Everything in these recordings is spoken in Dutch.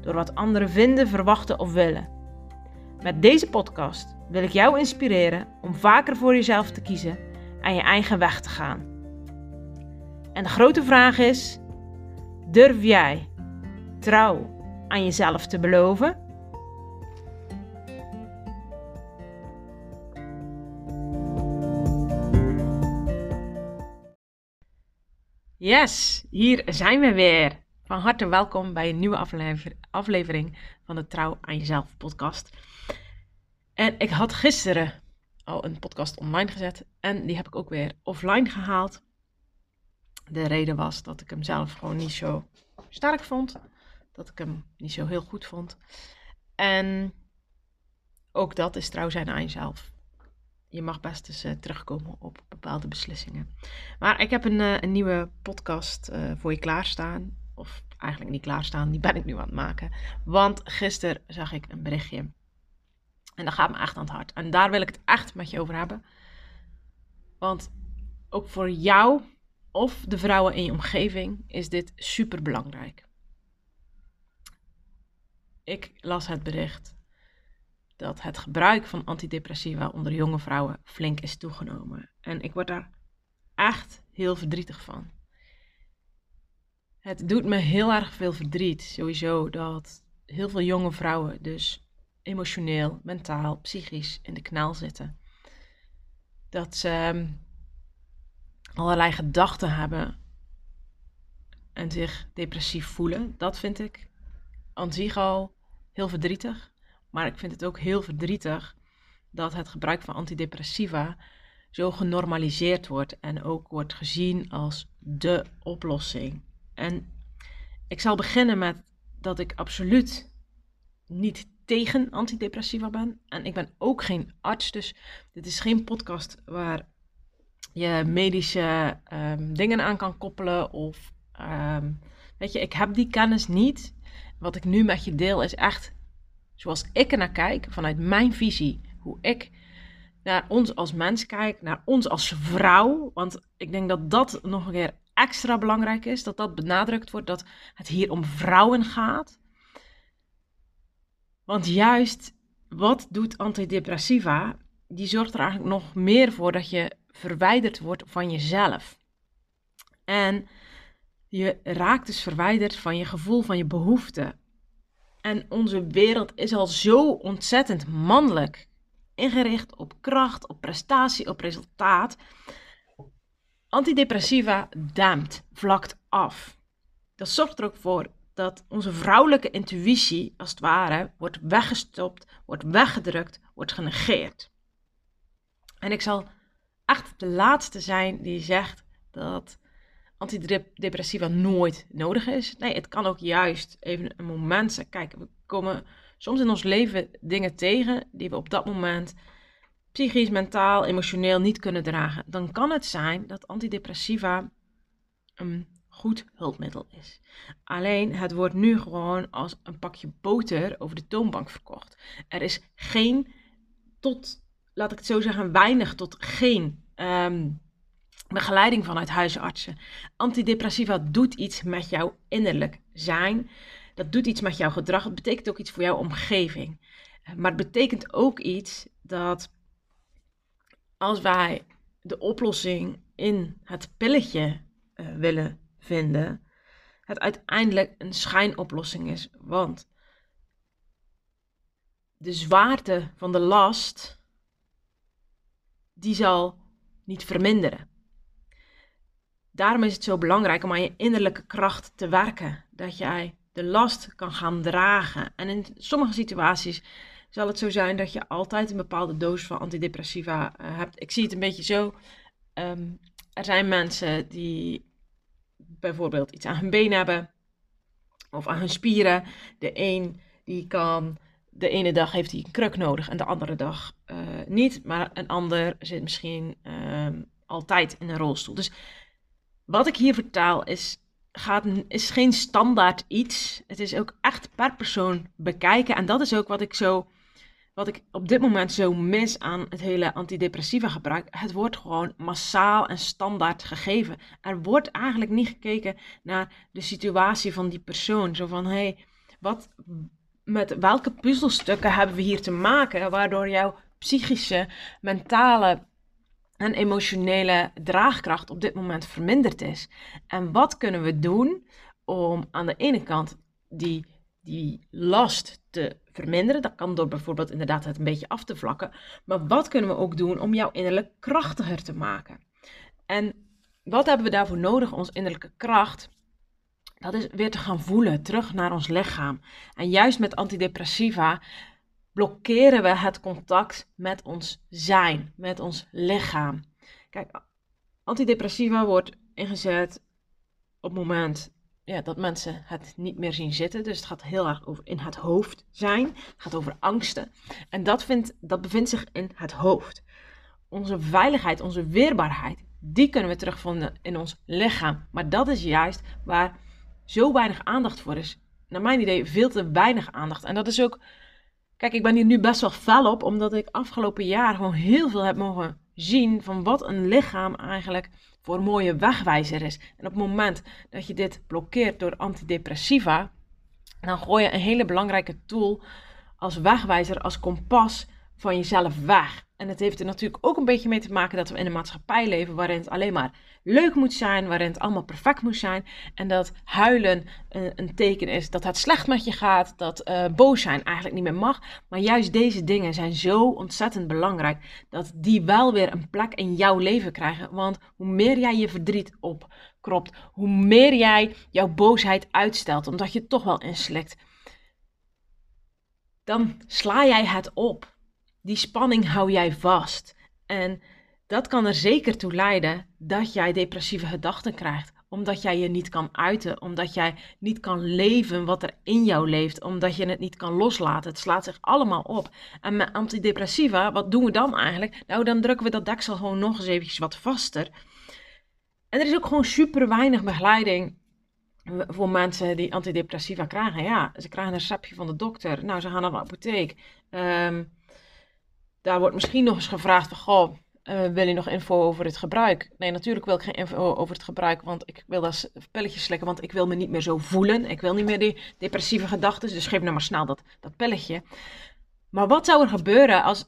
door wat anderen vinden, verwachten of willen. Met deze podcast wil ik jou inspireren om vaker voor jezelf te kiezen en je eigen weg te gaan. En de grote vraag is: durf jij trouw aan jezelf te beloven? Yes, hier zijn we weer. Van harte welkom bij een nieuwe aflevering van de Trouw aan Jezelf podcast. En ik had gisteren al een podcast online gezet en die heb ik ook weer offline gehaald. De reden was dat ik hem zelf gewoon niet zo sterk vond. Dat ik hem niet zo heel goed vond. En ook dat is trouw zijn aan jezelf. Je mag best eens uh, terugkomen op bepaalde beslissingen. Maar ik heb een, uh, een nieuwe podcast uh, voor je klaarstaan. Of eigenlijk niet klaarstaan, die ben ik nu aan het maken. Want gisteren zag ik een berichtje. En dat gaat me echt aan het hart. En daar wil ik het echt met je over hebben. Want ook voor jou of de vrouwen in je omgeving is dit super belangrijk. Ik las het bericht dat het gebruik van antidepressiva onder jonge vrouwen flink is toegenomen. En ik word daar echt heel verdrietig van. Het doet me heel erg veel verdriet, sowieso, dat heel veel jonge vrouwen dus emotioneel, mentaal, psychisch in de knel zitten. Dat ze ehm, allerlei gedachten hebben en zich depressief voelen. Dat vind ik aan zich al heel verdrietig. Maar ik vind het ook heel verdrietig dat het gebruik van antidepressiva zo genormaliseerd wordt en ook wordt gezien als de oplossing. En ik zal beginnen met dat ik absoluut niet tegen antidepressiva ben. En ik ben ook geen arts, dus dit is geen podcast waar je medische um, dingen aan kan koppelen. Of um, weet je, ik heb die kennis niet. Wat ik nu met je deel is echt zoals ik er naar kijk, vanuit mijn visie, hoe ik naar ons als mens kijk, naar ons als vrouw. Want ik denk dat dat nog een keer extra belangrijk is, dat dat benadrukt wordt, dat het hier om vrouwen gaat. Want juist wat doet antidepressiva? Die zorgt er eigenlijk nog meer voor dat je verwijderd wordt van jezelf. En je raakt dus verwijderd van je gevoel, van je behoefte. En onze wereld is al zo ontzettend mannelijk. Ingericht op kracht, op prestatie, op resultaat. Antidepressiva dampt, vlakt af. Dat zorgt er ook voor dat onze vrouwelijke intuïtie, als het ware, wordt weggestopt, wordt weggedrukt, wordt genegeerd. En ik zal echt de laatste zijn die zegt dat antidepressiva nooit nodig is. Nee, het kan ook juist even een moment zijn. Kijk, we komen soms in ons leven dingen tegen die we op dat moment psychisch, mentaal, emotioneel niet kunnen dragen. Dan kan het zijn dat antidepressiva een goed hulpmiddel is. Alleen het wordt nu gewoon als een pakje boter over de toonbank verkocht. Er is geen tot, laat ik het zo zeggen, weinig tot geen um, begeleiding vanuit huisartsen. Antidepressiva doet iets met jouw innerlijk zijn. Dat doet iets met jouw gedrag. Het betekent ook iets voor jouw omgeving. Maar het betekent ook iets dat als wij de oplossing in het pilletje uh, willen vinden, het uiteindelijk een schijnoplossing is. Want de zwaarte van de last, die zal niet verminderen. Daarom is het zo belangrijk om aan je innerlijke kracht te werken. Dat jij de last kan gaan dragen. En in sommige situaties zal het zo zijn dat je altijd een bepaalde dosis van antidepressiva uh, hebt. Ik zie het een beetje zo. Um, er zijn mensen die bijvoorbeeld iets aan hun been hebben of aan hun spieren. De een die kan de ene dag heeft hij een kruk nodig en de andere dag uh, niet. Maar een ander zit misschien uh, altijd in een rolstoel. Dus wat ik hier vertaal is, gaat, is geen standaard iets. Het is ook echt per persoon bekijken. En dat is ook wat ik zo wat ik op dit moment zo mis aan het hele antidepressiva gebruik. Het wordt gewoon massaal en standaard gegeven. Er wordt eigenlijk niet gekeken naar de situatie van die persoon. Zo van, hé, hey, wat, met welke puzzelstukken hebben we hier te maken, waardoor jouw psychische, mentale en emotionele draagkracht op dit moment verminderd is. En wat kunnen we doen om aan de ene kant die, die last te verminderen? Dat kan door bijvoorbeeld inderdaad het een beetje af te vlakken. Maar wat kunnen we ook doen om jouw innerlijk krachtiger te maken? En wat hebben we daarvoor nodig, ons innerlijke kracht? Dat is weer te gaan voelen, terug naar ons lichaam. En juist met antidepressiva blokkeren we het contact met ons zijn, met ons lichaam. Kijk, antidepressiva wordt ingezet op het moment ja, dat mensen het niet meer zien zitten. Dus het gaat heel erg over in het hoofd zijn. Het gaat over angsten. En dat, vindt, dat bevindt zich in het hoofd. Onze veiligheid, onze weerbaarheid, die kunnen we terugvinden in ons lichaam. Maar dat is juist waar zo weinig aandacht voor is. Naar mijn idee veel te weinig aandacht. En dat is ook. Kijk, ik ben hier nu best wel fel op, omdat ik afgelopen jaar gewoon heel veel heb mogen zien van wat een lichaam eigenlijk voor een mooie wegwijzer is. En op het moment dat je dit blokkeert door antidepressiva, dan gooi je een hele belangrijke tool als wegwijzer, als kompas van jezelf weg. En het heeft er natuurlijk ook een beetje mee te maken dat we in een maatschappij leven waarin het alleen maar leuk moet zijn, waarin het allemaal perfect moet zijn. En dat huilen een, een teken is dat het slecht met je gaat, dat uh, boos zijn eigenlijk niet meer mag. Maar juist deze dingen zijn zo ontzettend belangrijk dat die wel weer een plek in jouw leven krijgen. Want hoe meer jij je verdriet opkropt, hoe meer jij jouw boosheid uitstelt, omdat je het toch wel inslikt, dan sla jij het op die spanning hou jij vast. En dat kan er zeker toe leiden dat jij depressieve gedachten krijgt. Omdat jij je niet kan uiten, omdat jij niet kan leven wat er in jou leeft, omdat je het niet kan loslaten. Het slaat zich allemaal op. En met antidepressiva, wat doen we dan eigenlijk? Nou, dan drukken we dat deksel gewoon nog eens eventjes wat vaster. En er is ook gewoon super weinig begeleiding voor mensen die antidepressiva krijgen. Ja, ze krijgen een receptje van de dokter. Nou, ze gaan naar de apotheek. Um, daar wordt misschien nog eens gevraagd van, goh, uh, wil je nog info over het gebruik? Nee, natuurlijk wil ik geen info over het gebruik, want ik wil dat pilletje slikken, want ik wil me niet meer zo voelen. Ik wil niet meer die depressieve gedachten, dus geef nou maar snel dat, dat pilletje. Maar wat zou er gebeuren als,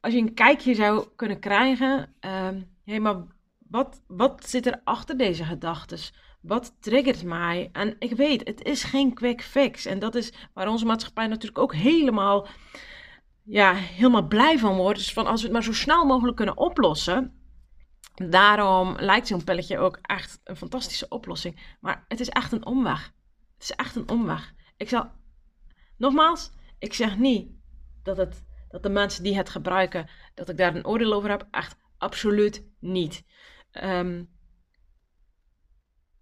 als je een kijkje zou kunnen krijgen? Uh, maar wat, wat zit er achter deze gedachten? Wat triggert mij? En ik weet, het is geen quick fix. En dat is waar onze maatschappij natuurlijk ook helemaal ja, helemaal blij van word. Dus van als we het maar zo snel mogelijk kunnen oplossen. Daarom lijkt zo'n pilletje ook echt een fantastische oplossing. Maar het is echt een omweg. Het is echt een omweg. Ik zal, nogmaals, ik zeg niet dat, het, dat de mensen die het gebruiken, dat ik daar een oordeel over heb. Echt absoluut niet. Ehm,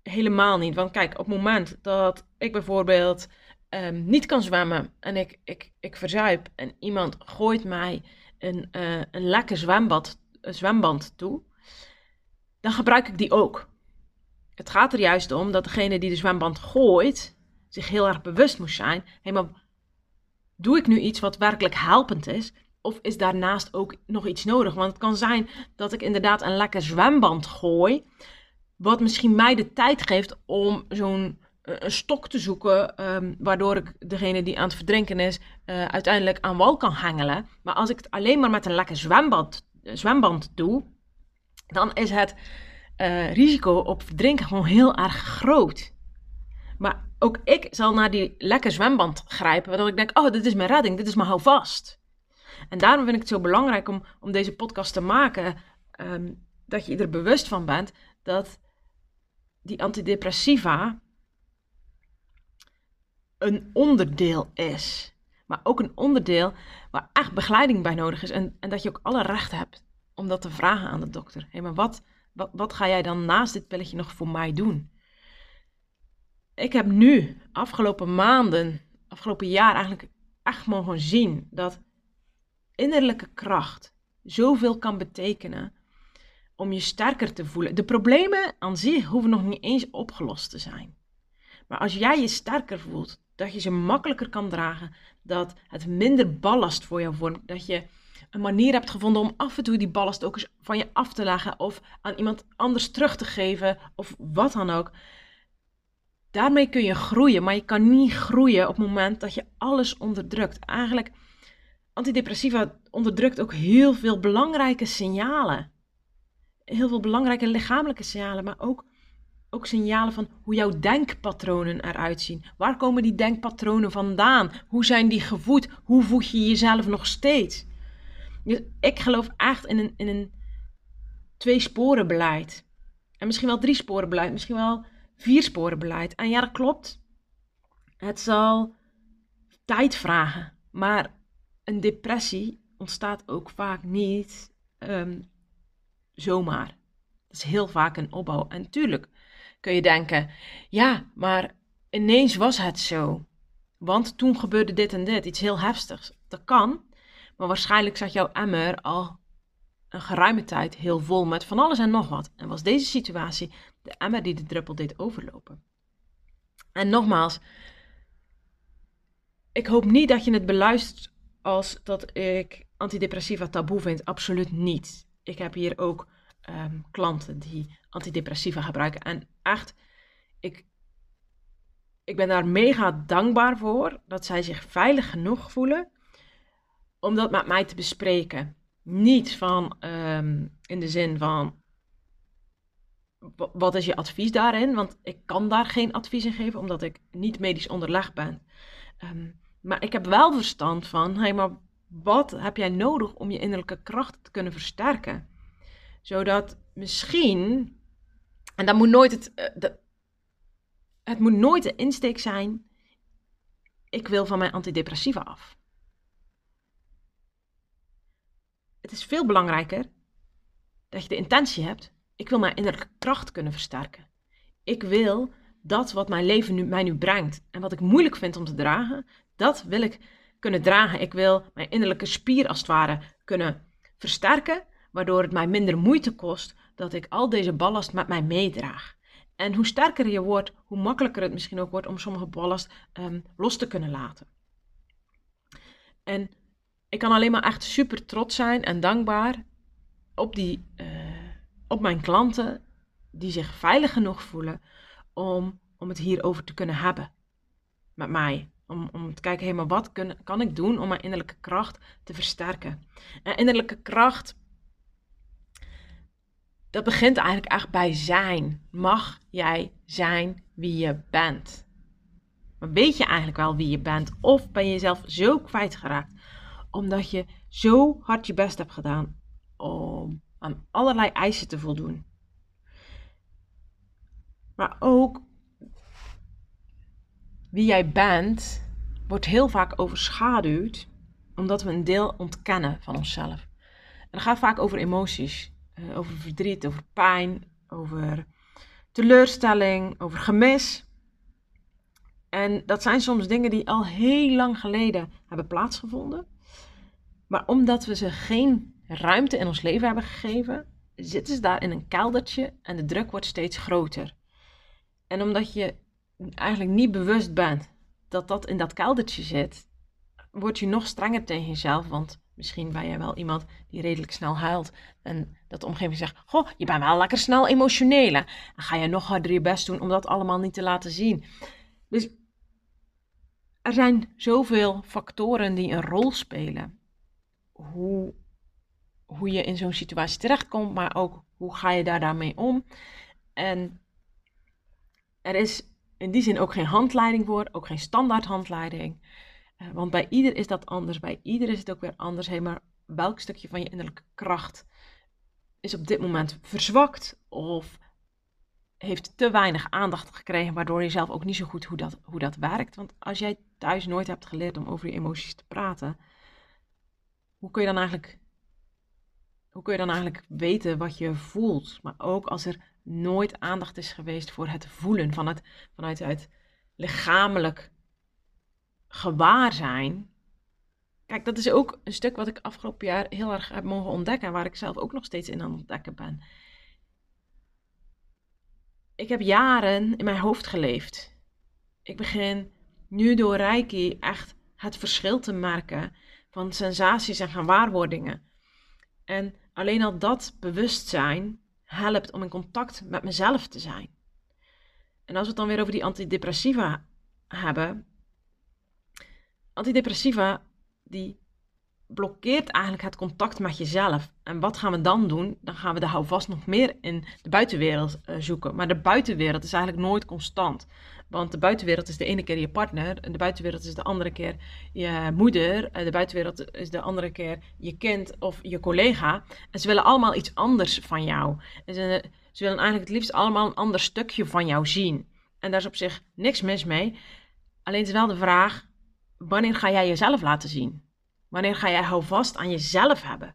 helemaal niet. Want kijk, op het moment dat ik bijvoorbeeld um, niet kan zwemmen en ik, ik, ik verzuip en iemand gooit mij een, uh, een lekker zwembad, een zwemband toe, dan gebruik ik die ook. Het gaat er juist om dat degene die de zwemband gooit zich heel erg bewust moet zijn. Hé, maar doe ik nu iets wat werkelijk helpend is? Of is daarnaast ook nog iets nodig? Want het kan zijn dat ik inderdaad een lekker zwemband gooi, wat misschien mij de tijd geeft om zo'n een stok te zoeken, um, waardoor ik degene die aan het verdrinken is, uh, uiteindelijk aan wal kan hengelen. Maar als ik het alleen maar met een lekker zwembad, zwemband doe, dan is het risico op verdrinken gewoon heel erg groot. Maar ook ik zal naar die lekker zwemband grijpen, waardoor ik denk, oh, dit is mijn redding, dit is mijn houvast. En daarom vind ik het zo belangrijk om, om deze podcast te maken, um, dat je er bewust van bent dat die antidepressiva een onderdeel is. Maar ook een onderdeel waar echt begeleiding bij nodig is. En, en dat je ook alle rechten hebt om dat te vragen aan de dokter. Hé, hey, maar wat, wat, wat ga jij dan naast dit pilletje nog voor mij doen? Ik heb nu, afgelopen maanden, afgelopen jaar eigenlijk echt mogen zien dat innerlijke kracht zoveel kan betekenen om je sterker te voelen. De problemen aan zich hoeven nog niet eens opgelost te zijn. Maar als jij je sterker voelt, dat je ze makkelijker kan dragen, dat het minder ballast voor jou vormt, dat je een manier hebt gevonden om af en toe die ballast ook eens van je af te leggen of aan iemand anders terug te geven of wat dan ook. Daarmee kun je groeien, maar je kan niet groeien op het moment dat je alles onderdrukt. Eigenlijk, antidepressiva onderdrukt ook heel veel belangrijke signalen. Heel veel belangrijke lichamelijke signalen, maar ook, ook signalen van hoe jouw denkpatronen eruit zien. Waar komen die denkpatronen vandaan? Hoe zijn die gevoed? Hoe voeg je jezelf nog steeds? Dus ik geloof echt in een, in een twee sporen beleid. En misschien wel drie sporen beleid, misschien wel vier sporen beleid. En ja, dat klopt. Het zal tijd vragen. Maar een depressie ontstaat ook vaak niet ehm, zomaar. Dat is heel vaak een opbouw. En tuurlijk kun je denken, ja, maar ineens was het zo. Want toen gebeurde dit en dit, iets heel heftigs. Dat kan, maar waarschijnlijk zat jouw emmer al een geruime tijd heel vol met van alles en nog wat. En was deze situatie de emmer die de druppel deed overlopen. En nogmaals, ik hoop niet dat je het beluistert als dat ik antidepressiva taboe vind. Absoluut niet. Ik heb hier ook ehm, klanten die antidepressiva gebruiken. En echt, ik, ik ben daar mega dankbaar voor dat zij zich veilig genoeg voelen om dat met mij te bespreken. Niet van ehm, in de zin van wat is je advies daarin? Want ik kan daar geen advies in geven, omdat ik niet medisch onderlegd ben. Ehm, maar ik heb wel verstand van, hey, maar wat heb jij nodig om je innerlijke kracht te kunnen versterken? Zodat misschien, en dat moet nooit het, uh, het moet nooit de insteek zijn, ik wil van mijn antidepressiva af. Het is veel belangrijker dat je de intentie hebt. Ik wil mijn innerlijke kracht kunnen versterken. Ik wil dat wat mijn leven nu, mij nu brengt en wat ik moeilijk vind om te dragen, dat wil ik kunnen dragen. Ik wil mijn innerlijke spier als het ware kunnen versterken, waardoor het mij minder moeite kost dat ik al deze ballast met mij meedraag. En hoe sterker je wordt, hoe makkelijker het misschien ook wordt om sommige ballast um, los te kunnen laten. En ik kan alleen maar echt super trots zijn en dankbaar op, die, uh, op mijn klanten die zich veilig genoeg voelen om, om het hierover te kunnen hebben met mij. Om, om te kijken, hé, wat kan ik doen om mijn innerlijke kracht te versterken? En innerlijke kracht, dat begint eigenlijk echt bij zijn. Mag jij zijn wie je bent? Maar weet je eigenlijk wel wie je bent? Of ben je jezelf zo kwijtgeraakt omdat je zo hard je best hebt gedaan om aan allerlei eisen te voldoen. Maar ook wie jij bent wordt heel vaak overschaduwd omdat we een deel ontkennen van onszelf. En dat gaat vaak over emoties, eh, over verdriet, over pijn, over teleurstelling, over gemis. En dat zijn soms dingen die al heel lang geleden hebben plaatsgevonden. Maar omdat we ze geen ruimte in ons leven hebben gegeven, zitten ze daar in een keldertje en de druk wordt steeds groter. En omdat je eigenlijk niet bewust bent dat dat in dat keldertje zit, word je nog strenger tegen jezelf. Want misschien ben jij wel iemand die redelijk snel huilt. En dat de omgeving zegt: Goh, je bent wel lekker snel emotioneel. En ga je nog harder je best doen om dat allemaal niet te laten zien. Dus er zijn zoveel factoren die een rol spelen hoe, hoe je in zo'n situatie terechtkomt, maar ook hoe ga je daar daarmee om. En er is in die zin ook geen handleiding voor, ook geen standaard handleiding. Uh, want bij ieder is dat anders, bij ieder is het ook weer anders. Hey, maar welk stukje van je innerlijke kracht is op dit moment verzwakt of heeft te weinig aandacht gekregen, waardoor je zelf ook niet zo goed hoe dat, hoe dat werkt. Want als jij thuis nooit hebt geleerd om over je emoties te praten, hoe kun je dan eigenlijk, hoe kun je dan eigenlijk weten wat je voelt? Maar ook als er nooit aandacht is geweest voor het voelen, van het, vanuit het lichamelijk gewaar zijn, kijk, dat is ook een stuk wat ik afgelopen jaar heel erg heb mogen ontdekken. En waar ik zelf ook nog steeds in aan het ontdekken ben. Ik heb jaren in mijn hoofd geleefd. Ik begin nu door Reiki echt het verschil te merken van sensaties en gewaarwordingen. En alleen al dat bewustzijn helpt om in contact met mezelf te zijn. En als we het dan weer over die antidepressiva hebben. Antidepressiva die blokkeert eigenlijk het contact met jezelf. En wat gaan we dan doen? Dan gaan we de houvast nog meer in de buitenwereld uh, zoeken. Maar de buitenwereld is eigenlijk nooit constant. Want de buitenwereld is de ene keer je partner, en de buitenwereld is de andere keer je moeder, de buitenwereld is de andere keer je kind of je collega. En ze willen allemaal iets anders van jou. En ze, ze willen eigenlijk het liefst allemaal een ander stukje van jou zien. En daar is op zich niks mis mee. Alleen is wel de vraag: wanneer ga jij jezelf laten zien? Wanneer ga jij houvast aan jezelf hebben?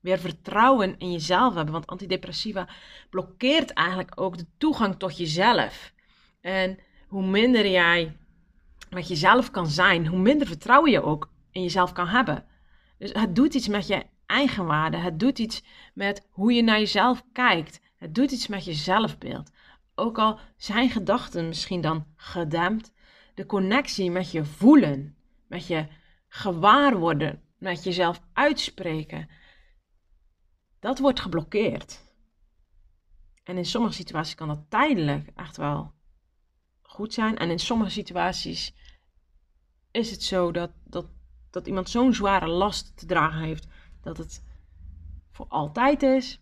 Weer vertrouwen in jezelf hebben. Want antidepressiva blokkeert eigenlijk ook de toegang tot jezelf. En hoe minder jij met jezelf kan zijn, hoe minder vertrouwen je ook in jezelf kan hebben. Dus het doet iets met je eigenwaarde. Het doet iets met hoe je naar jezelf kijkt. Het doet iets met je zelfbeeld. Ook al zijn gedachten misschien dan gedempt, de connectie met je voelen, met je gewaar worden, met jezelf uitspreken, dat wordt geblokkeerd. En in sommige situaties kan dat tijdelijk echt wel goed zijn. En in sommige situaties is het zo dat, dat, dat iemand zo'n zware last te dragen heeft dat het voor altijd is.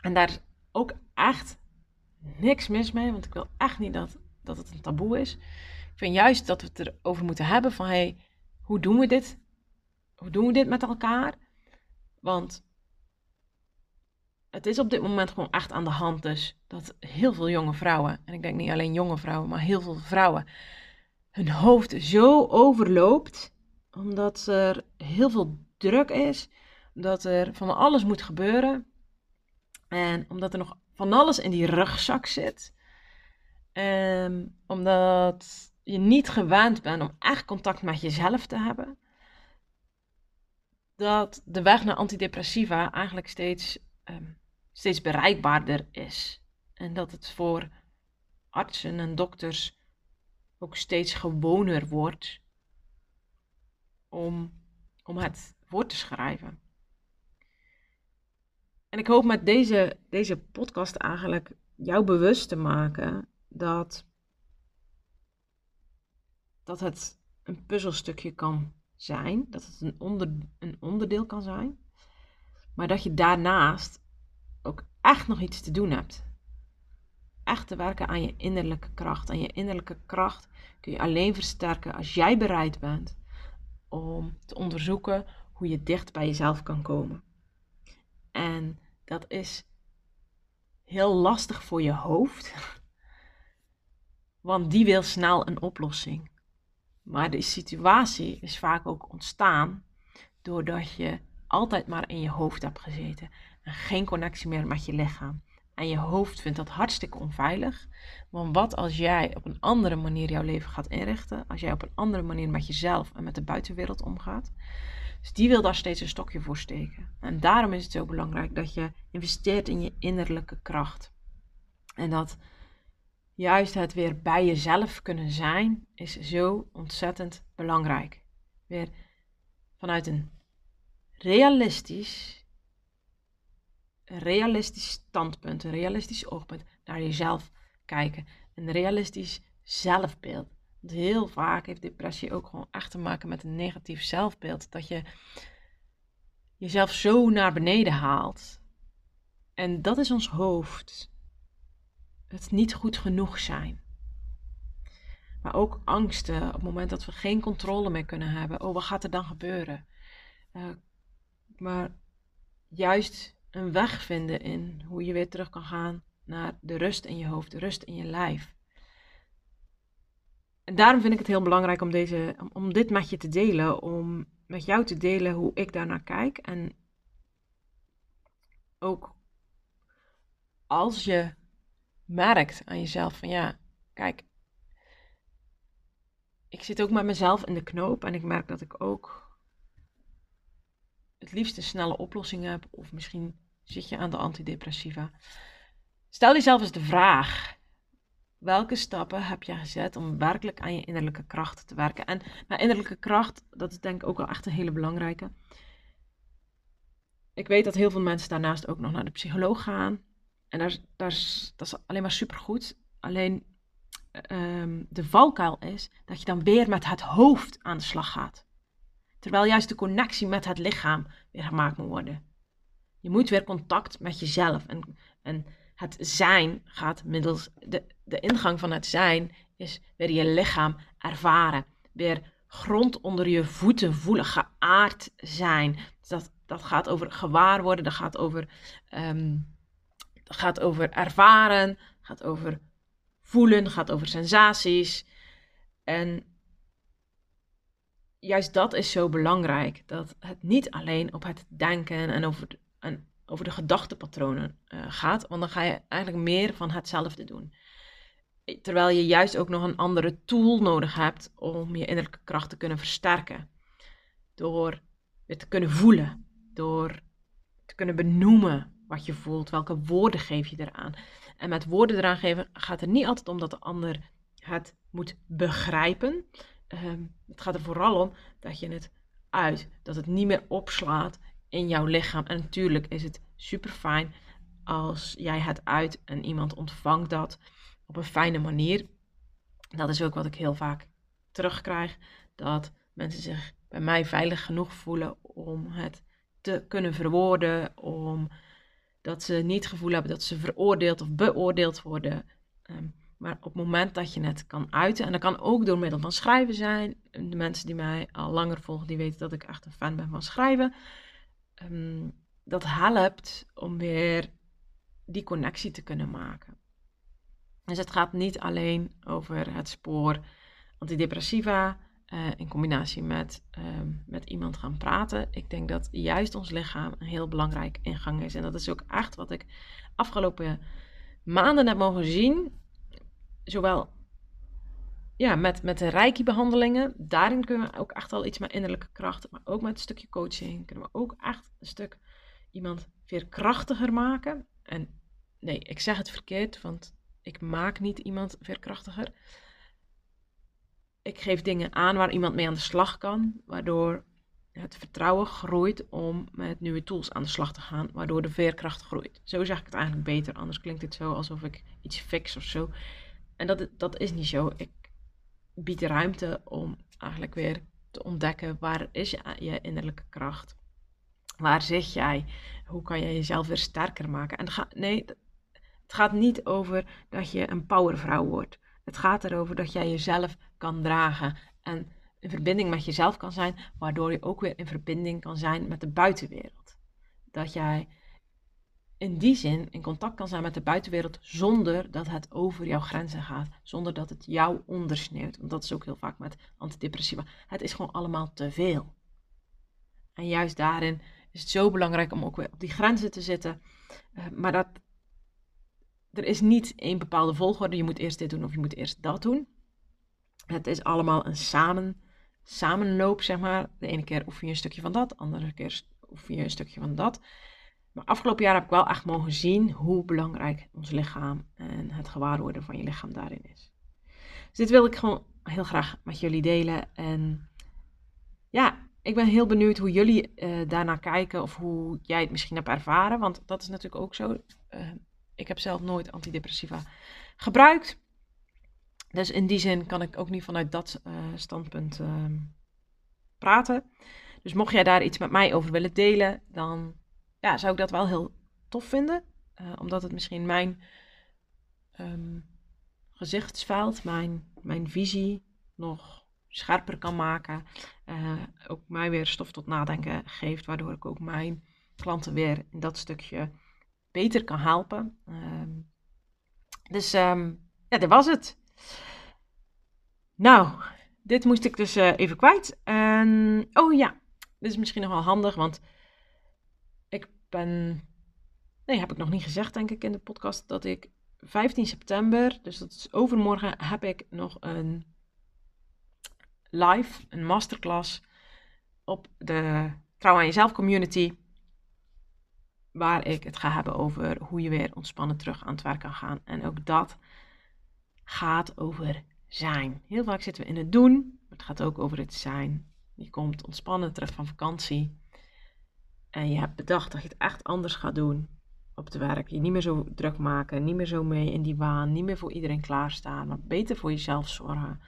En daar is ook echt niks mis mee, want ik wil echt niet dat, dat het een taboe is. Ik vind juist dat we het erover moeten hebben van hey, hoe doen we dit? Hoe doen we dit met elkaar? Want het is op dit moment gewoon echt aan de hand dus dat heel veel jonge vrouwen, en ik denk niet alleen jonge vrouwen, maar heel veel vrouwen, hun hoofd zo overloopt, omdat er heel veel druk is, dat er van alles moet gebeuren en omdat er nog van alles in die rugzak zit. En omdat je niet gewend bent om echt contact met jezelf te hebben, dat de weg naar antidepressiva eigenlijk steeds, um, steeds bereikbaarder is. En dat het voor artsen en dokters ook steeds gewoner wordt om, om het voor te schrijven. En ik hoop met deze, deze podcast eigenlijk jou bewust te maken dat dat het een puzzelstukje kan zijn, dat het een, onder, een onderdeel kan zijn, maar dat je daarnaast ook echt nog iets te doen hebt. Echt te werken aan je innerlijke kracht. En je innerlijke kracht kun je alleen versterken als jij bereid bent om te onderzoeken hoe je dicht bij jezelf kan komen. En dat is heel lastig voor je hoofd, want die wil snel een oplossing. Maar de situatie is vaak ook ontstaan doordat je altijd maar in je hoofd hebt gezeten en geen connectie meer met je lichaam. En je hoofd vindt dat hartstikke onveilig. Want wat als jij op een andere manier jouw leven gaat inrichten? Als jij op een andere manier met jezelf en met de buitenwereld omgaat? Dus die wil daar steeds een stokje voor steken. En daarom is het zo belangrijk dat je investeert in je innerlijke kracht. En dat juist het weer bij jezelf kunnen zijn is zo ontzettend belangrijk. Weer vanuit een realistisch, realistisch standpunt, een realistisch oogpunt naar jezelf kijken. Een realistisch zelfbeeld. Want heel vaak heeft depressie ook gewoon echt te maken met een negatief zelfbeeld. Dat je jezelf zo naar beneden haalt. En dat is ons hoofd het niet goed genoeg zijn. Maar ook angsten op het moment dat we geen controle meer kunnen hebben. Oh, wat gaat er dan gebeuren? Uh, maar juist een weg vinden in hoe je weer terug kan gaan naar de rust in je hoofd, de rust in je lijf. En daarom vind ik het heel belangrijk om, deze, om dit met je te delen, om met jou te delen hoe ik daarnaar kijk. En ook als je merkt aan jezelf van ja, kijk, ik zit ook met mezelf in de knoop en ik merk dat ik ook het liefst een snelle oplossing hebt, of misschien zit je aan de antidepressiva. Stel jezelf eens de vraag: welke stappen heb je gezet om werkelijk aan je innerlijke kracht te werken? En mijn innerlijke kracht, dat is denk ik ook wel echt een hele belangrijke. Ik weet dat heel veel mensen daarnaast ook nog naar de psycholoog gaan. En daar, dat is alleen maar supergoed. Alleen um, de valkuil is dat je dan weer met het hoofd aan de slag gaat. Terwijl juist de connectie met het lichaam weer gemaakt moet worden. Je moet weer contact met jezelf. En, en het zijn gaat middels de, de ingang van het zijn is weer je lichaam ervaren. Weer grond onder je voeten voelen, geaard zijn. Dus dat, dat gaat over gewaar worden, dat gaat over, dat gaat over ervaren, gaat over voelen, gaat over sensaties. En juist dat is zo belangrijk. Dat het niet alleen op het denken en over de, en over de gedachtepatronen uh, gaat. Want dan ga je eigenlijk meer van hetzelfde doen. Terwijl je juist ook nog een andere tool nodig hebt om je innerlijke kracht te kunnen versterken. Door het te kunnen voelen. Door te kunnen benoemen wat je voelt. Welke woorden geef je eraan. En met woorden eraan geven gaat het niet altijd om dat de ander het moet begrijpen. Ehm, het gaat er vooral om dat je het uit, dat het niet meer opslaat in jouw lichaam. En natuurlijk is het super fijn als jij het uit en iemand ontvangt dat op een fijne manier. Dat is ook wat ik heel vaak terugkrijg. Dat mensen zich bij mij veilig genoeg voelen om het te kunnen verwoorden. Om dat ze niet het gevoel hebben dat ze veroordeeld of beoordeeld worden. Ehm, maar op het moment dat je het kan uiten, en dat kan ook door middel van schrijven zijn. De mensen die mij al langer volgen, die weten dat ik echt een fan ben van schrijven. Um, dat helpt om weer die connectie te kunnen maken. Dus het gaat niet alleen over het spoor antidepressiva uh, in combinatie met, uh, met iemand gaan praten. Ik denk dat juist ons lichaam een heel belangrijk ingang is. En dat is ook echt wat ik afgelopen maanden heb mogen zien zowel ja, met, met de reiki-behandelingen, daarin kunnen we ook echt al iets met innerlijke kracht, maar ook met een stukje coaching kunnen we ook echt een stuk iemand veerkrachtiger maken. En nee, ik zeg het verkeerd, want ik maak niet iemand veerkrachtiger. Ik geef dingen aan waar iemand mee aan de slag kan, waardoor het vertrouwen groeit om met nieuwe tools aan de slag te gaan, waardoor de veerkracht groeit. Zo zeg ik het eigenlijk beter, anders klinkt het zo alsof ik iets fix of zo. En dat, dat is niet zo. Ik bied ruimte om eigenlijk weer te ontdekken waar is je, innerlijke kracht? Waar zit jij? Hoe kan je jezelf weer sterker maken? En nee, het gaat niet over dat je een powervrouw wordt. Het gaat erover dat jij jezelf kan dragen en in verbinding met jezelf kan zijn, waardoor je ook weer in verbinding kan zijn met de buitenwereld. Dat jij in die zin in contact kan zijn met de buitenwereld zonder dat het over jouw grenzen gaat, zonder dat het jou ondersneeuwt. Want dat is ook heel vaak met antidepressiva. Het is gewoon allemaal te veel. En juist daarin is het zo belangrijk om ook weer op die grenzen te zitten. Uh, maar dat, er is niet één bepaalde volgorde. Je moet eerst dit doen of je moet eerst dat doen. Het is allemaal een samen, samenloop, zeg maar. De ene keer oefen je een stukje van dat, de andere keer oefen je een stukje van dat. Maar afgelopen jaar heb ik wel echt mogen zien hoe belangrijk ons lichaam en het gewaarworden van je lichaam daarin is. Dus dit wil ik gewoon heel graag met jullie delen. En ja, ik ben heel benieuwd hoe jullie uh, daarnaar kijken of hoe jij het misschien hebt ervaren. Want dat is natuurlijk ook zo. Uh, ik heb zelf nooit antidepressiva gebruikt. Dus in die zin kan ik ook niet vanuit dat uh, standpunt ehm, praten. Dus mocht jij daar iets met mij over willen delen, dan ja, zou ik dat wel heel tof vinden. Uh, omdat het misschien mijn um, gezichtsveld, mijn, mijn visie nog scherper kan maken. Uh, ook mij weer stof tot nadenken geeft, waardoor ik ook mijn klanten weer in dat stukje beter kan helpen. Um, dus um, ja, dit was het. Nou, dit moest ik dus uh, even kwijt. Oh ja, dit is misschien nog wel handig, want ben. Nee, heb ik nog niet gezegd, denk ik, in de podcast. Dat ik 15 september, dus dat is overmorgen, heb ik nog een live, een masterclass op de Trouw aan jezelf community. Waar ik het ga hebben over hoe je weer ontspannen terug aan het werk kan gaan. En ook dat gaat over zijn. Heel vaak zitten we in het doen, maar het gaat ook over het zijn. Je komt ontspannen terug van vakantie. En je hebt bedacht dat je het echt anders gaat doen op het werk. Je niet meer zo druk maken, niet meer zo mee in die waan, niet meer voor iedereen klaarstaan, maar beter voor jezelf zorgen.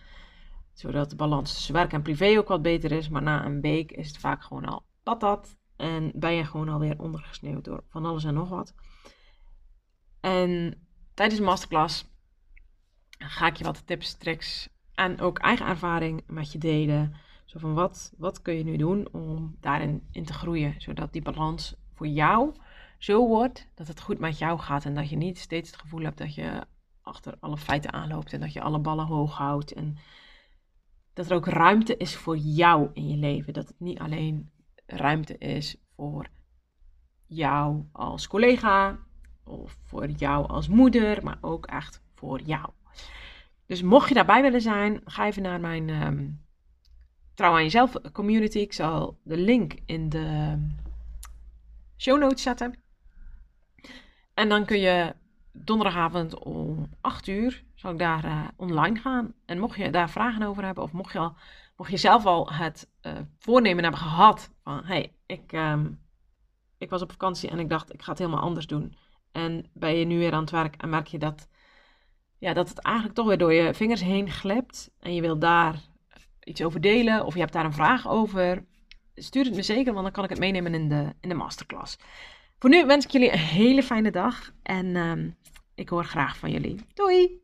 Zodat de balans tussen werk en privé ook wat beter is. Maar na een week is het vaak gewoon al patat. En ben je gewoon alweer ondergesneeuwd door van alles en nog wat. En tijdens de masterclass ga ik je wat tips, tricks en ook eigen ervaring met je delen. Zo van wat, wat kun je nu doen om daarin in te groeien, zodat die balans voor jou zo wordt dat het goed met jou gaat en dat je niet steeds het gevoel hebt dat je achter alle feiten aanloopt en dat je alle ballen hoog houdt en dat er ook ruimte is voor jou in je leven. Dat het niet alleen ruimte is voor jou als collega of voor jou als moeder, maar ook echt voor jou. Dus mocht je daarbij willen zijn, ga even naar mijn um, Trouw aan Jezelf community. Ik zal de link in de show notes zetten. En dan kun je donderdagavond om 8 uur zal ik daar uh, online gaan. En mocht je daar vragen over hebben, of mocht je, al, mocht je zelf al het uh, voornemen hebben gehad van hey, ik, um, ik was op vakantie en ik dacht ik ga het helemaal anders doen. En ben je nu weer aan het werk en merk je dat, ja, dat het eigenlijk toch weer door je vingers heen glipt. En je wil daar iets over delen of je hebt daar een vraag over. Stuur het me zeker, want dan kan ik het meenemen in de, in de masterclass. Voor nu wens ik jullie een hele fijne dag en um, ik hoor graag van jullie. Doei!